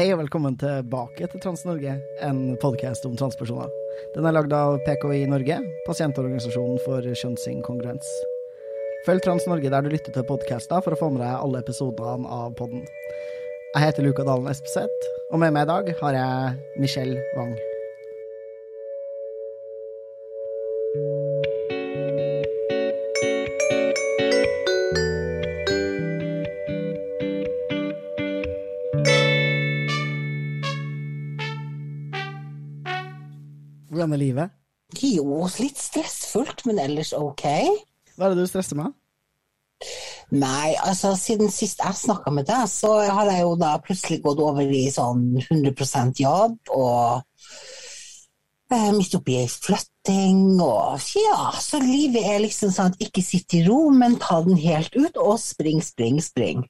Hei og velkommen tilbake til Trans-Norge, en podkast om transpersoner. Den er lagd av PKI Norge, pasientorganisasjonen for kjønnsinkongruens. Følg Trans-Norge der du lytter til podkaster for å få med deg alle episodene av podden. Jeg heter Luka Dalen Espeseth, og med meg i dag har jeg Michelle Wang. Livet? Jo, litt stressfullt, men ellers ok. Hva er det du stresser med? Nei, altså siden sist jeg snakka med deg, så har jeg jo da plutselig gått over i sånn 100% jobb, og eh, midt oppi ei flytting, og ja, så livet er liksom sånn at ikke sitt i ro, men ta den helt ut, og spring, spring, spring.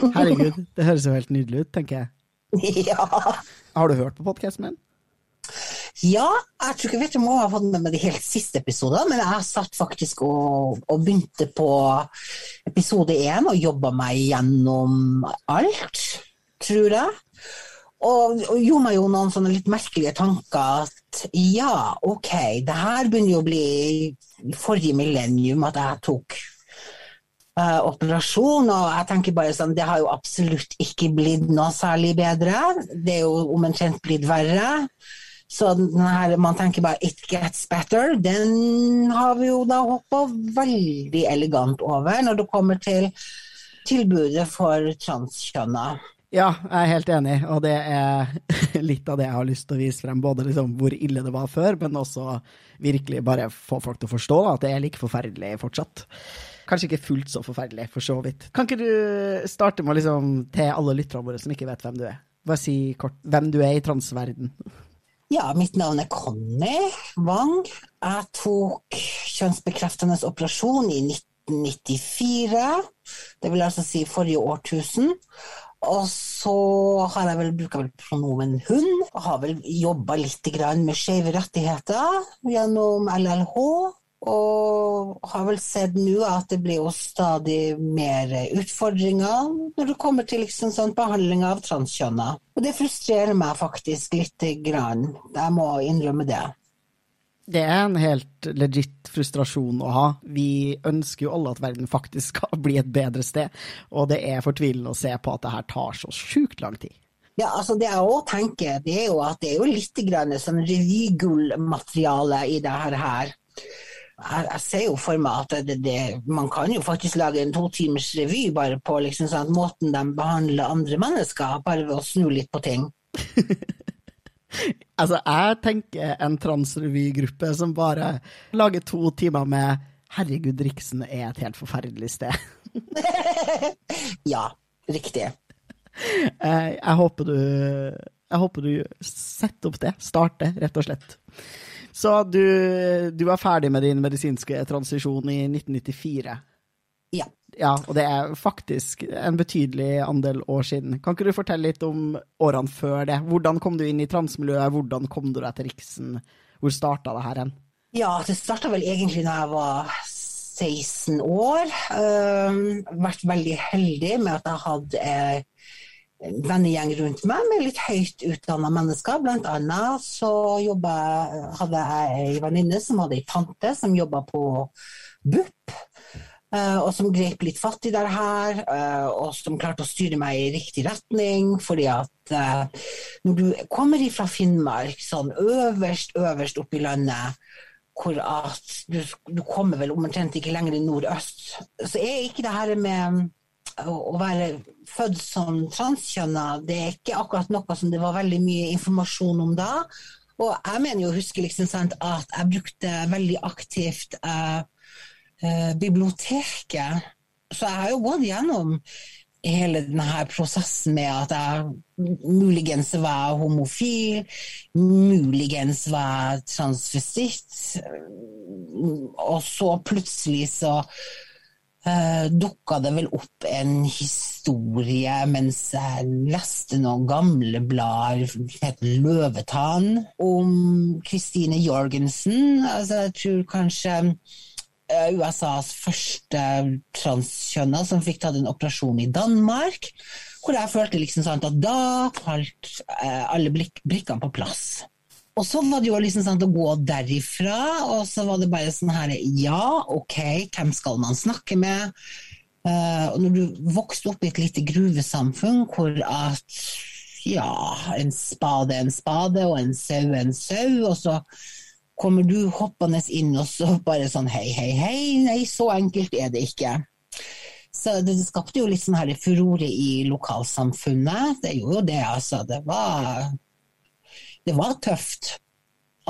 Herregud, det høres jo helt nydelig ut, tenker jeg. ja. Har du hørt på podkasten min? Ja, jeg tror ikke vet om jeg har fått med meg de helt siste episodene, men jeg satt faktisk og, og begynte på episode én og jobba meg gjennom alt, tror jeg. Og, og gjorde meg jo noen sånne litt merkelige tanker at ja, ok, det her begynner jo å bli forrige millennium at jeg tok uh, operasjon, og jeg tenker bare sånn, det har jo absolutt ikke blitt noe særlig bedre. Det er jo omtrent blitt verre. Så her, man tenker bare 'it gets better', den har vi jo da hoppa veldig elegant over når det kommer til tilbudet for transkjønna. Ja, jeg er helt enig, og det er litt av det jeg har lyst til å vise frem. Både liksom hvor ille det var før, men også virkelig bare få folk til å forstå at det er like forferdelig fortsatt. Kanskje ikke fullt så forferdelig, for så vidt. Kan ikke du starte med liksom, til alle lytterne våre som ikke vet hvem du er? Bare si kort hvem du er i transverden. Ja, mitt navn er Conny Wang. Jeg tok kjønnsbekreftende operasjon i 1994. Det vil altså si forrige årtusen. Og så har jeg vel bruka pronomen hun. Og har vel jobba litt med skeive rettigheter gjennom LLH. Og har vel sett nå at det blir jo stadig mer utfordringer når det kommer til liksom sånn behandling av transkjønna. Og det frustrerer meg faktisk lite grann. Jeg må innrømme det. Det er en helt legit frustrasjon å ha. Vi ønsker jo alle at verden faktisk skal bli et bedre sted, og det er fortvilende å se på at det her tar så sjukt lang tid. Ja, altså Det jeg òg tenker, det er jo at det er jo litt sånn revygullmateriale i det her jeg, jeg, ser jo for meg at det, det, man kan jo faktisk lage en to timers revy bare på liksom sånn måten de behandler andre mennesker, bare ved å snu litt på ting. altså, jeg tenker en transrevygruppe som bare lager to timer med 'Herregud, Riksen er et helt forferdelig sted'. ja, riktig. Jeg, jeg, håper du, jeg håper du setter opp det. Starter, rett og slett. Så du, du var ferdig med din medisinske transisjon i 1994? Ja. Ja, og det er faktisk en betydelig andel år siden. Kan ikke du fortelle litt om årene før det? Hvordan kom du inn i transmiljøet, hvordan kom du deg til Riksen? Hvor starta det her hen? Ja, det starta vel egentlig da jeg var 16 år. Uh, vært veldig heldig med at jeg hadde uh, vennegjeng rundt meg med litt høyt utdanna mennesker. Blant annet så jobbet, hadde jeg ei venninne som hadde ei tante som jobba på BUP. Eh, og som grep litt fatt i det her, eh, og som klarte å styre meg i riktig retning. fordi at eh, når du kommer ifra Finnmark, sånn øverst, øverst oppe i landet, hvor at du, du kommer vel omtrent ikke lenger i nordøst, så er ikke det her med å være født som transkjønna, det er ikke akkurat noe som det var veldig mye informasjon om da. Og jeg mener jo å huske liksom, at jeg brukte veldig aktivt eh, uh, biblioteket. Så jeg har jo gått gjennom hele denne prosessen med at jeg muligens var homofil, muligens var transvestitt, og så plutselig så uh, dukka det vel opp en historie mens jeg leste noen gamle blader som heter Løvetann, om Christine Jorgensen. Altså, jeg tror kanskje uh, USAs første transkjønna som fikk tatt en operasjon i Danmark. Hvor jeg følte liksom sånn at da falt uh, alle brikkene på plass. Og så var det jo liksom sånn å gå derifra, og så var det bare sånn her Ja, ok, hvem skal man snakke med? Uh, og når du vokste opp i et lite gruvesamfunn hvor at ja, en spade er en spade, og en sau er en sau, og så kommer du hoppende inn og så bare sånn hei, hei, hei, nei, så enkelt er det ikke. Så det, skapte jo litt sånn her furore i lokalsamfunnet. Det gjorde jo det, altså. Det var det var tøft.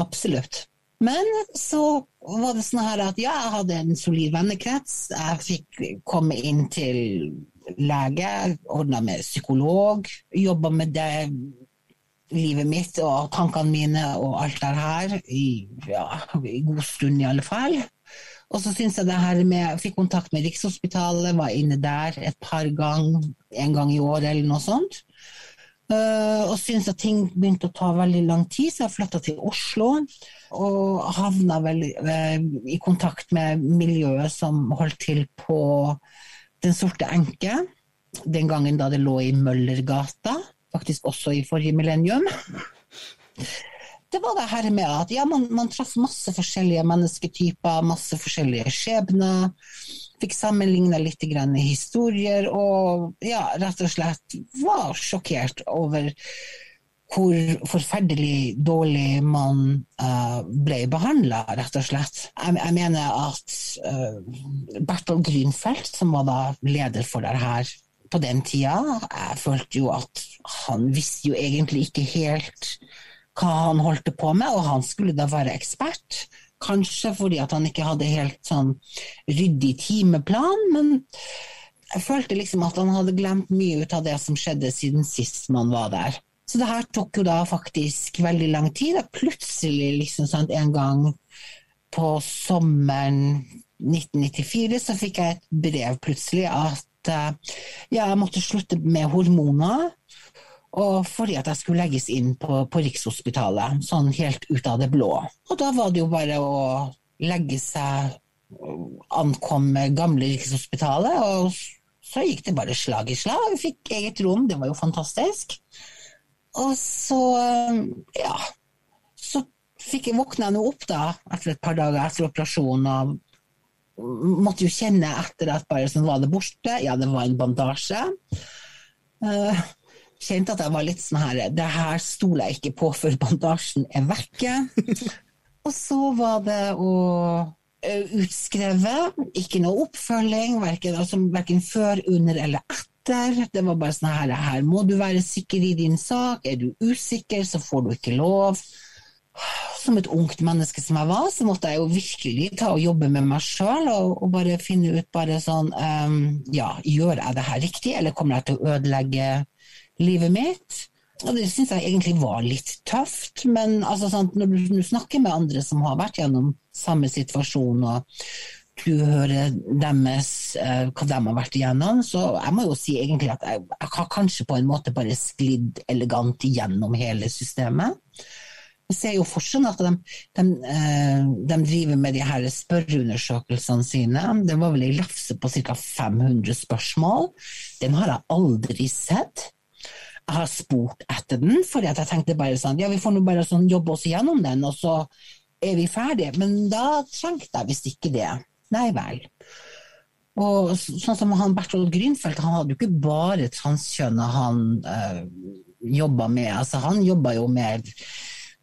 Absolutt. Men så var det sånn her at ja, jeg hadde en solid vennekrets. Jeg fikk komme inn til lege, ordna med psykolog, jobba med det livet mitt og tankene mine og alt det her i, ja, i god stund, i alle fall. Og så syns jeg det her med Jeg fikk kontakt med Rikshospitalet, var inne der et par ganger, en gang i året eller noe sånt. Uh, og syntes at ting begynte å ta veldig lang tid, så jeg flytta til Oslo. Og havna vel uh, i kontakt med miljøet som holdt til på Den sorte enke. Den gangen da det lå i Møllergata, faktisk også i forrige millennium. Det var det her med at ja, man, man traff masse forskjellige mennesketyper, masse forskjellige skjebner fikk sammenligna litt historier, og ja, rett og slett var sjokkert over hvor forferdelig dårlig man uh, ble behandla, rett og slett. Jeg, jeg mener at uh, Bertol Grünfeldt, som var da leder for det her på den tida, jeg følte jo at han visste jo egentlig ikke helt hva han holdt på med, og han skulle da være ekspert. Kanskje fordi at han ikke hadde helt sånn ryddig timeplan, men jeg følte liksom at han hadde glemt mye ut av det som skjedde siden sist man var der. Så det her tok jo da faktisk veldig lang tid. Og plutselig, liksom sant, en gang på sommeren 1994, så fikk jeg et brev plutselig at uh, ja, jeg måtte slutte med hormoner. Og fordi at jeg skulle legges inn på, på, Rikshospitalet, sånn helt ut av det blå. Og da var det jo bare å legge seg Ankomme gamle Rikshospitalet, og så gikk det bare slag i slag. Vi fikk eget rom, det var jo fantastisk. Og så, ja Så fikk jeg våkna nå opp da, etter et par dager etter operasjonen, og måtte jo kjenne etter at bare sånn var det borte. Ja, det var en bandasje. Uh, kjente at jeg var litt sånn her Det her stoler jeg ikke på før bandasjen er vekke. og så var det å utskrevet, ikke noe oppfølging, verken, altså, verken før, under eller etter. Det var bare sånn her, her må du være sikker i din sak, er du usikker, så får du ikke lov. Som et ungt menneske som jeg var, så måtte jeg jo virkelig ta og jobbe med meg sjøl og, og, bare finne ut bare sånn um, Ja, gjør jeg det her riktig, eller kommer jeg til å ødelegge livet mitt. Og det syns jeg egentlig var litt tøft, men altså, sant, når du, du, snakker med andre som har vært gjennom samme situasjon, og du hører deres, eh, hva de har vært igjennom, så jeg må jo si egentlig at jeg, jeg har kanskje på en måte bare sklidd elegant igjennom hele systemet. Jeg ser jo fortsatt at de, de, uh, de, driver med de her spørreundersøkelsene sine. Det var vel ei lefse på ca. 500 spørsmål. Den har jeg aldri sett har spurt etter den, fordi jeg tenkte bare sånn Ja, vi får nå bare sånn jobbe oss igjennom den, og så er vi ferdige. Men da trengte jeg visst ikke det. Nei vel. Og sånn som han Bertolt Grünfeldt, han hadde jo ikke bare transkjønna han øh, jobba med. Altså, han jobba jo med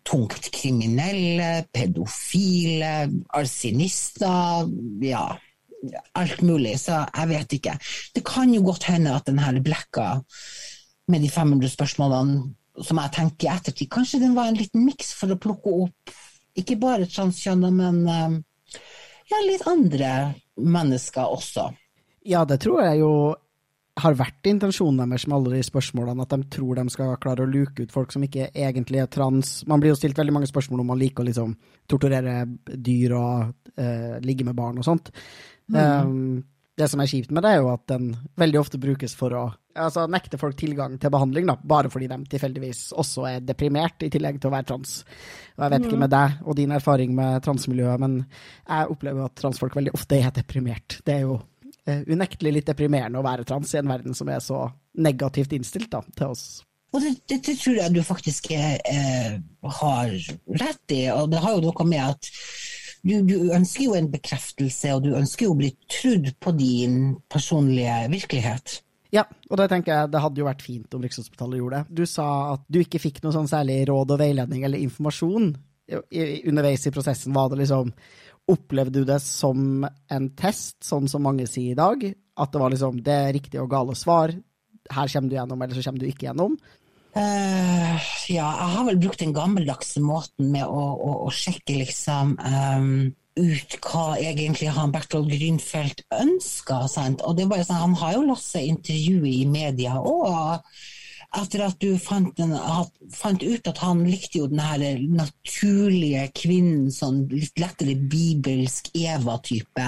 tungt kriminelle, pedofile, arsinister, ja alt mulig. Så jeg vet ikke. Det kan jo godt hende at den her blekka med de 500 spørsmålene som jeg tenker i ettertid. Kanskje den var en liten miks for å plukke opp ikke bare transkjønna, men eh, ja, litt andre mennesker også. Ja, det tror jeg jo har vært intensjonen deres med alle de spørsmålene, at de tror de skal klare å luke ut folk som ikke egentlig er trans. Man blir jo stilt veldig mange spørsmål om man liker å liksom torturere dyr og eh, ligge med barn og sånt. Mm. Um, det som er kjipt med det, er jo at den veldig ofte brukes for å altså, nekte folk tilgang til behandling, da, bare fordi de tilfeldigvis også er deprimert, i tillegg til å være trans. Og Jeg vet ikke med deg og din erfaring med transmiljøet, men jeg opplever at transfolk veldig ofte er deprimert. Det er jo uh, unektelig litt deprimerende å være trans i en verden som er så negativt innstilt da, til oss. Og det, det, det, tror jeg du faktisk eh, har rett i, og det har jo noe med at du, du, ønsker jo en bekreftelse, og du ønsker jo å bli trudd på din personlige virkelighet. Ja, og det tenker jeg det hadde jo vært fint om Rikshospitalet gjorde det. Du sa at du ikke fikk noe sånn særlig råd og veiledning eller informasjon underveis i prosessen. Var det liksom Opplevde du det som en test, sånn som mange sier i dag? At det var liksom det riktige og gale svar, her kommer du gjennom, eller så kommer du ikke gjennom? Uh, ja, jeg har vel brukt den gammeldagse måten med å, å, å sjekke liksom um, ut hva egentlig han Bertolt Grünfeldt ønska. Og det er bare sånn, Han har jo latt seg intervjue i media og etter at du fant, en, fant, ut at han likte jo den her naturlige kvinnen, sånn litt lettere bibelsk Eva-type.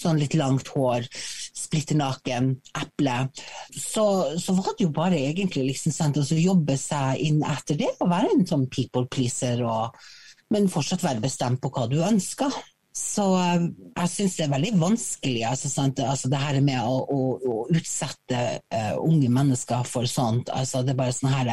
Sånn litt langt hår, splitter naken, eple. Så, så, var det jo bare egentlig liksom sant, å jobbe seg inn etter det, og være en sånn people pleaser, og, men fortsatt være bestemt på hva du ønsker. Så eh, jeg syns det er veldig vanskelig, altså, altså, det her med å, å, å utsette uh, unge mennesker for sånt. Altså, det er bare sånn her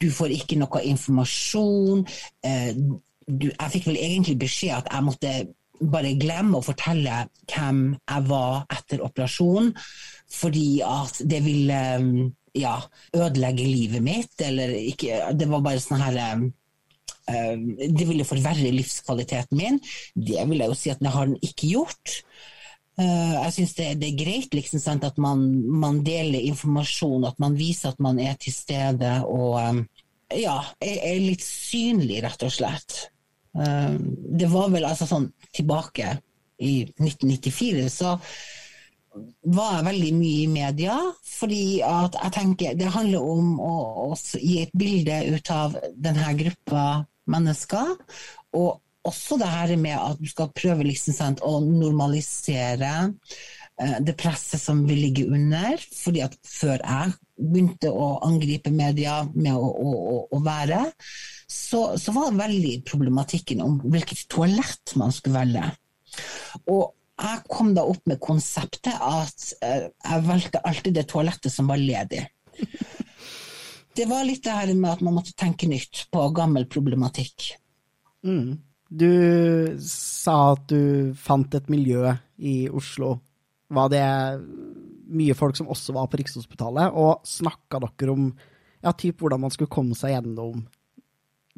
Du får ikke noe informasjon. Uh, du, jeg fikk vel egentlig beskjed at jeg måtte bare glemme å fortelle hvem jeg var etter operasjonen, fordi at det ville ja, ødelegge livet mitt, eller ikke Det var bare sånn her Eh, det ville forverre livskvaliteten min. Det vil jeg jo si at det har den ikke gjort. Eh, jeg syns det, det, er greit liksom, sant, at man, man, deler informasjon, at man viser at man er til stede og eh, ja, er, er litt synlig, rett og slett. Det var vel altså sånn tilbake i 1994, så var jeg veldig mye i media, fordi at jeg tenker det handler om å, å gi et bilde ut av denne gruppa mennesker. Og også det her med at du skal prøve liksom, sant, å normalisere eh, det presset som vi ligger under. fordi at før jeg begynte å angripe media med å, å, å, å være, så, så, var det veldig problematikken om hvilket toalett man skulle velge. Og jeg kom da opp med konseptet at eh, jeg valgte alltid det toalettet som var ledig det var litt det her med at man måtte tenke nytt på gammel problematikk. Mm. Du sa at du fant et miljø i Oslo. Var det mye folk som også var på Rikshospitalet? Og snakka dere om ja, typ hvordan man skulle komme seg gjennom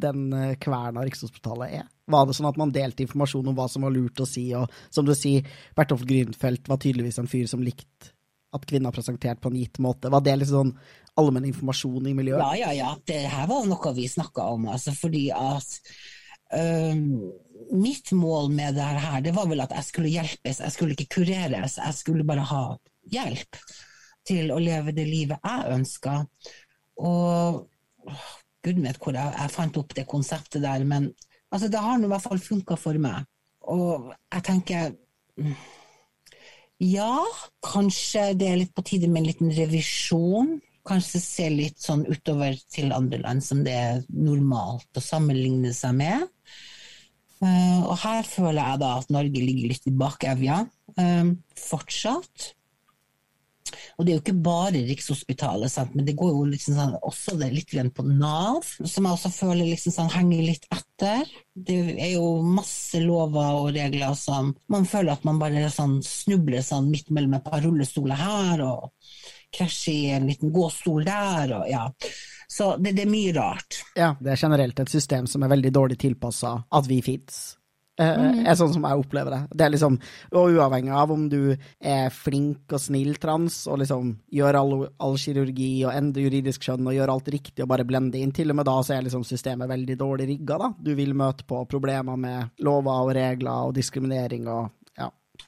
den eh, kverna Rikshospitalet er? Var det sånn at man delte informasjon om hva som var lurt å si? Og som du sier, Bertolf Grünfeldt var tydeligvis en fyr som likte at kvinner presentert på en gitt måte. Var det litt sånn allmenn informasjon i miljøet? Ja, ja, ja. Det her var noe vi snakka om. Altså, fordi at um, Mitt mål med det her, det var vel at jeg skulle hjelpes. Jeg skulle ikke kureres. Jeg skulle bare ha hjelp til å leve det livet jeg ønska. Og gud vet hvor jeg, jeg, fant opp det konseptet der, men altså, det har nå i hvert fall funka for meg. Og jeg tenker ja, kanskje det er litt på tide med en liten revisjon kanskje se litt sånn utover til andre land som det er normalt å sammenligne seg med. Uh, og her føler jeg da at Norge ligger litt i bakevja uh, fortsatt. Og det er jo ikke bare Rikshospitalet, sant? men det går jo liksom sånn, også litt på Nav, som jeg også føler liksom sånn, henger litt etter. Det er jo masse lover og regler som man føler at man bare sånn, snubler sånn midt mellom et par rullestoler her. og krasjer i en liten gåstol der, og ja. Så det, det, er mye rart. Ja, det er generelt et system som er veldig dårlig tilpassa at vi fins. Eh, mm. er sånn som jeg opplever det. Det er liksom, og Uavhengig av om du er flink og snill trans og liksom gjør all, all kirurgi og ender juridisk skjønn og gjør alt riktig og bare blender inn, til og med da så er liksom systemet veldig dårlig rigga. da. Du vil møte på problemer med lover og regler og diskriminering og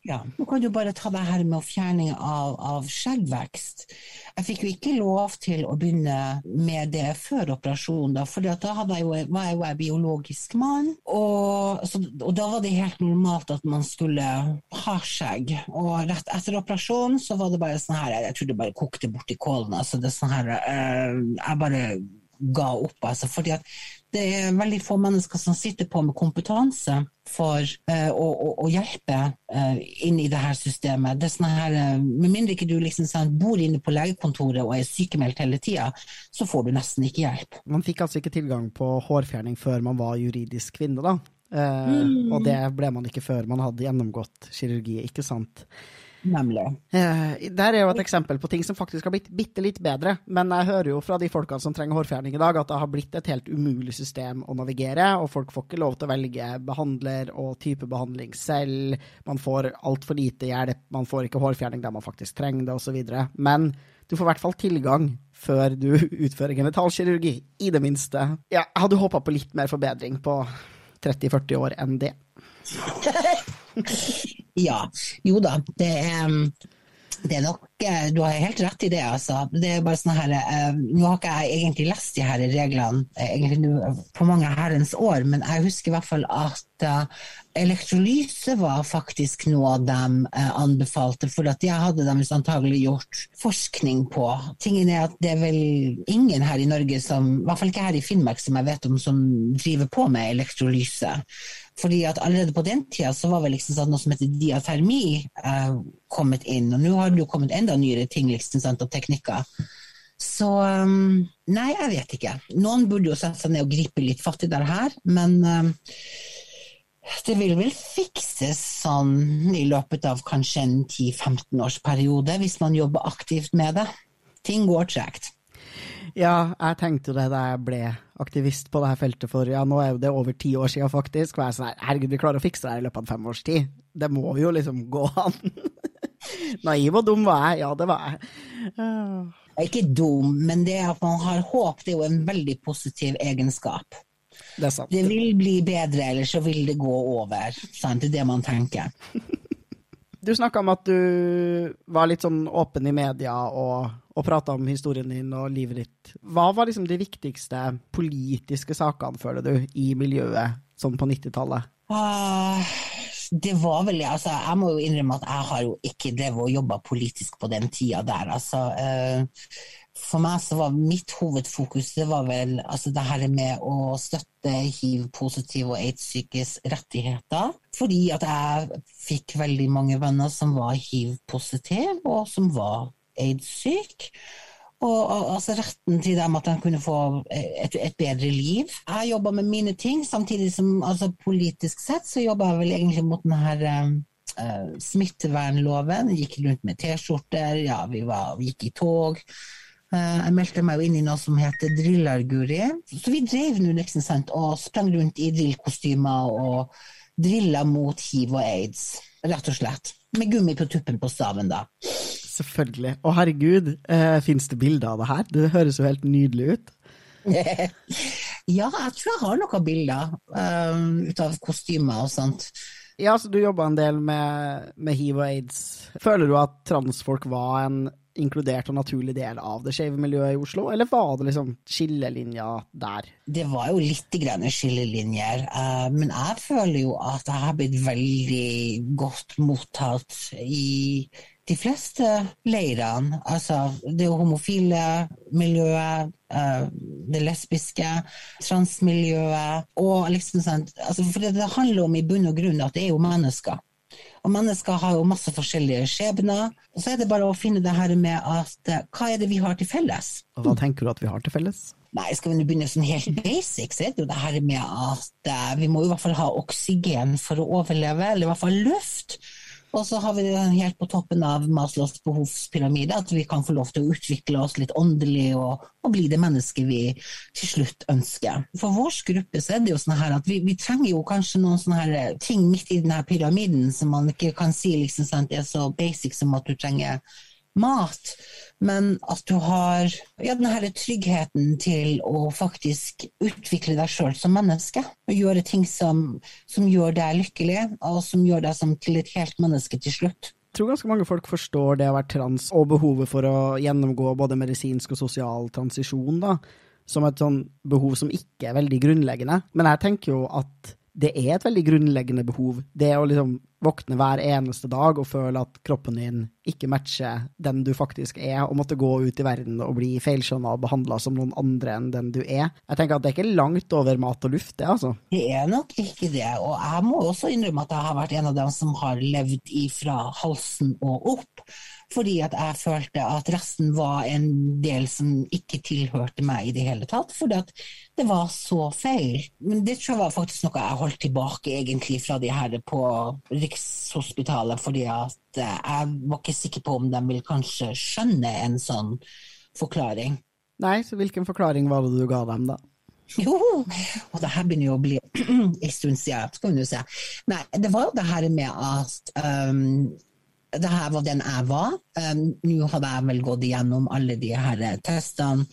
Ja, Nå kan du bare ta det her med fjerning av, av skjeggvekst. Jeg fikk jo ikke lov til å begynne med det før operasjonen, da, for da jeg jo, var jeg jo en biologisk mann. Og, så, og, da var det helt normalt at man skulle ha skjegg. Og rett etter operasjonen så var det bare sånn her Jeg tror det bare kokte borti kålen. Altså det er sånn her uh, Jeg bare ga opp, altså. Fordi at det er veldig få mennesker som sitter på med kompetanse for uh, å, å, å, hjelpe uh, inn i det her systemet. Det sånn her, uh, med mindre ikke du liksom sånn, bor inne på legekontoret og er sykemeldt hele tida, så får du nesten ikke hjelp. Man fikk altså ikke tilgang på hårfjerning før man var juridisk kvinne, da. Mm. Og det ble man ikke før man hadde gjennomgått kirurgi, ikke sant. Nemlig. Eh, der er jo et eksempel på ting som faktisk har blitt bitte litt bedre. Men jeg hører jo fra de folkene som trenger hårfjerning i dag, at det har blitt et helt umulig system å navigere. Og folk får ikke lov til å velge behandler og type behandling selv. Man får altfor lite hjelp, man får ikke hårfjerning der man faktisk trenger det, osv. Men du får i hvert fall tilgang før du utfører genitalkirurgi, i det minste. Ja, jeg hadde håpa på litt mer forbedring på 30-40 år enn det. ja. Jo da, det er, det er nok eh, Du har helt rett i det, altså. Det er bare sånn her uh, Nå har ikke jeg egentlig lest de her reglene eh, på mange herrens år, men jeg husker i hvert fall at elektrolyse var faktisk noe de uh, anbefalte, for at det hadde de antagelig gjort forskning på. Tingen er at det er vel ingen her i Norge som, i hvert fall ikke her i Finnmark som jeg vet om, som driver på med elektrolyse. Fordi at allerede på den tida så var vel liksom sånn noe som heter diatermi uh, kommet inn, og nå har det jo kommet enda nyere ting liksom, sant, og teknikker. Så um, nei, jeg vet ikke. Noen burde jo sette seg ned og gripe litt fatt i det her, men um, det vil vel fikses sånn i løpet av kanskje en 10-15 års periode, hvis man jobber aktivt med det. Ting går tregt. Ja, jeg tenkte jo det da jeg ble aktivist på dette feltet for ja, nå er jo det over ti år siden, faktisk. Og jeg er sånn herregud, vi klarer å fikse det her i løpet av fem års tid. Det må jo liksom gå an. Naiv og dum var jeg, ja, det var jeg. Jeg er ikke dum, men det at man har håp, det er jo en veldig positiv egenskap. Det er sant. Det vil bli bedre, eller så vil det gå over. Sant? Det er det man tenker. Du snakka om at du var litt sånn åpen i media og og prata om historien din og livet ditt. Hva var liksom de viktigste politiske sakene, føler du, i miljøet sånn på 90-tallet? Uh, ah, det var vel altså, Jeg må jo innrømme at jeg har jo ikke drevet og jobba politisk på den tida der. altså. Uh, for meg så var mitt hovedfokus det var vel altså det her med å støtte hiv-positive og aids-sykes rettigheter. Fordi at jeg fikk veldig mange venner som var hiv-positive, og som var aids-syk. Og altså retten til dem at de kunne få et, et bedre liv. Jeg jobba med mine ting, samtidig som altså, politisk sett så jobba jeg vel egentlig mot denne uh, smittevernloven. Gikk rundt med T-skjorter, ja, vi, vi, gikk i tog. Uh, jeg meldte meg jo inn i noe som heter Drillarguri. Så vi drev nå liksom sant, og sprang rundt i drillkostymer og drilla mot hiv og aids, rett og slett. Med gummi på tuppen på staven, da. Selvfølgelig. Å herregud, eh, fins det bilder av det her? Det høres jo helt nydelig ut. ja, jeg tror jeg har noen bilder um, ut av kostymer og sånt. Ja, så du jobba en del med, med hiv og aids. Føler du at transfolk var en inkludert og naturlig del av det skeive miljøet i Oslo, eller var det liksom skillelinjer der? Det var jo litt grann skillelinjer, uh, men jeg føler jo at jeg har blitt veldig godt mottatt i de fleste leirene, altså det homofile miljøet, eh, det lesbiske, transmiljøet og liksom sånn altså For det handler om i bunn og grunn at det er jo mennesker. Og mennesker har jo masse forskjellige skjebner. Og så er det bare å finne det her med at eh, hva er det vi har til felles? Og hva tenker du at vi har til felles? Nei, skal vi begynne sånn helt basic, så er det jo det her med at uh, vi må i hvert fall ha oksygen for å overleve, eller i hvert fall luft. Og så har vi det helt på toppen av Maslows behovspyramide, at vi kan få lov til å utvikle oss litt åndelig og, og bli det mennesket vi til slutt ønsker. For vår gruppe så er det jo sånn her at vi, vi trenger jo kanskje noen sånne her ting midt i denne pyramiden som man ikke kan si liksom, sant, er så basic som at du trenger mat, men at du har ja, den her tryggheten til å faktisk utvikle deg sjøl som menneske. Og gjøre ting som, som, gjør deg lykkelig, og som gjør deg som til et helt menneske til slutt. Jeg tror ganske mange folk forstår det å være trans og behovet for å gjennomgå både medisinsk og sosial transisjon da, som et sånn behov som ikke er veldig grunnleggende. Men jeg tenker jo at det er et veldig grunnleggende behov. Det å liksom våkne hver eneste dag og føle at kroppen din ikke matcher den du faktisk er, og måtte gå ut i verden og bli feilskjønna og behandla som noen andre enn den du er. Jeg tenker at det er ikke langt over mat og luft, det, altså. Det er nok ikke det, og jeg må også innrømme at jeg har vært en av dem som har levd ifra halsen og opp fordi at jeg følte at resten var en del som ikke tilhørte meg i det hele tatt. Fordi at det var så feil. Men det tror jeg var faktisk noe jeg holdt tilbake egentlig fra de her på Rikshospitalet, fordi at eh, jeg var ikke sikker på om de vil kanskje skjønne en sånn forklaring. Nei, så hvilken forklaring var det du ga dem, da? Jo, og det her begynner jo å bli en stund siden, skal vi se. Nei, det var jo det her med at um, det her var den jeg var. Um, Nå hadde jeg vel gått igjennom alle de her testene.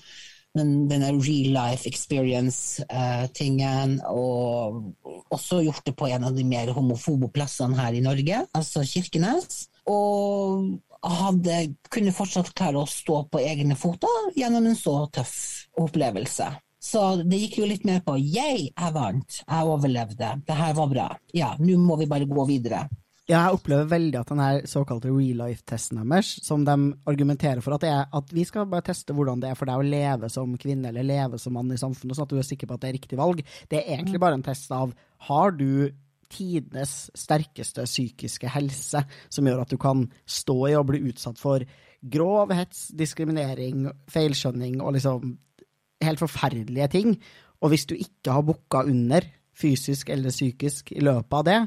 Den, denne real life experience-tingen, uh, og også gjort det på en av de mer homofobe plassene her i Norge, altså Kirkenes. Og hadde, kunne fortsatt klare å stå på egne føtter gjennom en så tøff opplevelse. Så det gikk jo litt mer på 'jeg, jeg vant, jeg overlevde, det her var bra'. Ja, nå må vi bare gå videre. Ja, jeg opplever veldig at den såkalte real life-testen deres, som de argumenterer for at det er at vi skal bare teste hvordan det er for deg å leve som kvinne eller leve som mann i samfunnet, sånn at du er sikker på at det er riktig valg, det er egentlig bare en test av har du tidenes sterkeste psykiske helse, som gjør at du kan stå i og bli utsatt for grov hets, diskriminering, feilskjønning og liksom helt forferdelige ting. Og hvis du ikke har booka under, fysisk eller psykisk, i løpet av det,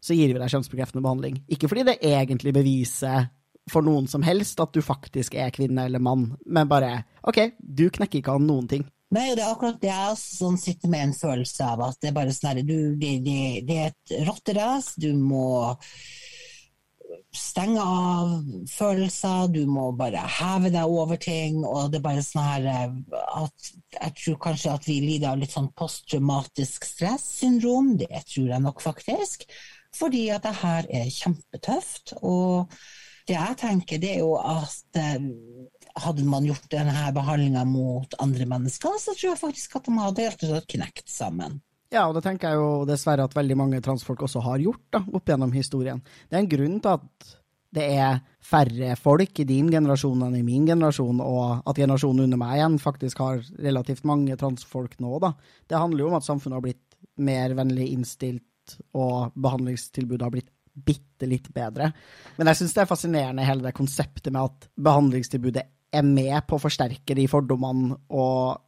så gir vi deg kjønnsbekreftende behandling. Ikke fordi det egentlig beviser for noen som helst at du faktisk er kvinne eller mann, men bare OK, du knekker ikke av noen ting. Nei, det er akkurat det jeg sånn sitter med en følelse av at det er bare sånn det, det, det, er et rotterace, du må stenge av følelser, du må bare heve deg over ting, og det er bare sånn her at jeg tror kanskje at vi lider av litt sånn posttraumatisk stressyndrom, det tror jeg nok faktisk. Fordi at det her er kjempetøft. Og det jeg tenker, det er jo at eh, hadde man gjort denne behandlinga mot andre mennesker, så tror jeg faktisk at de hadde helt og slett knekt sammen. Ja, og det tenker jeg jo dessverre at veldig mange transfolk også har gjort, da, opp gjennom historien. Det er en grunn til at det er færre folk i din generasjon enn i min generasjon, og at generasjonen under meg igjen faktisk har relativt mange transfolk nå, da. Det handler jo om at samfunnet har blitt mer vennlig innstilt og behandlingstilbudet har blitt bitte litt bedre. Men jeg syns det er fascinerende hele det konseptet med at behandlingstilbudet er med på å forsterke de fordommene og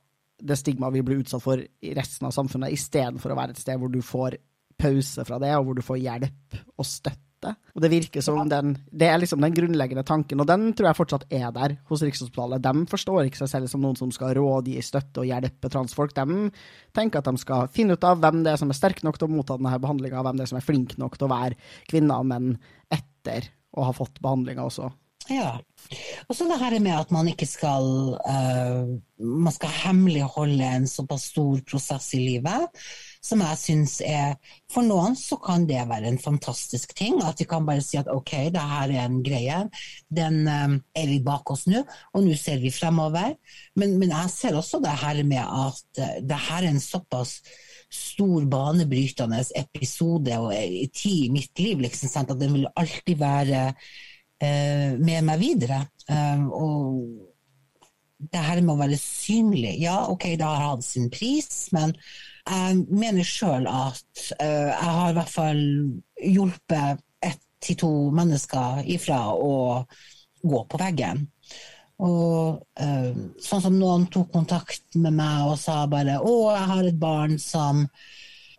det stigmaet vi blir utsatt for i resten av samfunnet, istedenfor å være et sted hvor du får pause fra det, og hvor du får hjelp og støtte måte. Og det virker som den Det er liksom den grunnleggende tanken, og den tror jeg fortsatt er der hos Rikshospitalet. De forstår ikke seg selv som noen som skal rådgi, støtte og hjelpe transfolk. De tenker at de skal finne ut av hvem det er som er sterk nok til å motta denne behandlinga, hvem det er som er flink nok til å være kvinner og menn etter å ha fått behandlinga også. Ja. Og så det her med at man ikke skal uh, Man skal hemmeligholde en såpass stor prosess i livet som jeg syns er For noen så kan det være en fantastisk ting. At de kan bare si at ok, det her er en greie. Den um, er vi bak oss nå, og nå ser vi fremover. Men, men, jeg ser også det her med at uh, det her er en såpass stor, banebrytende episode og tid i mitt liv, liksom, sant? at den vil alltid være uh, med meg videre. Uh, og det her med å være synlig, ja, ok, det har hatt sin pris, men jeg mener sjøl at uh, jeg har i hvert fall hjulpet ett til to mennesker ifra å gå på veggen. Og uh, sånn som noen tok kontakt med meg og sa bare 'Å, jeg har et barn som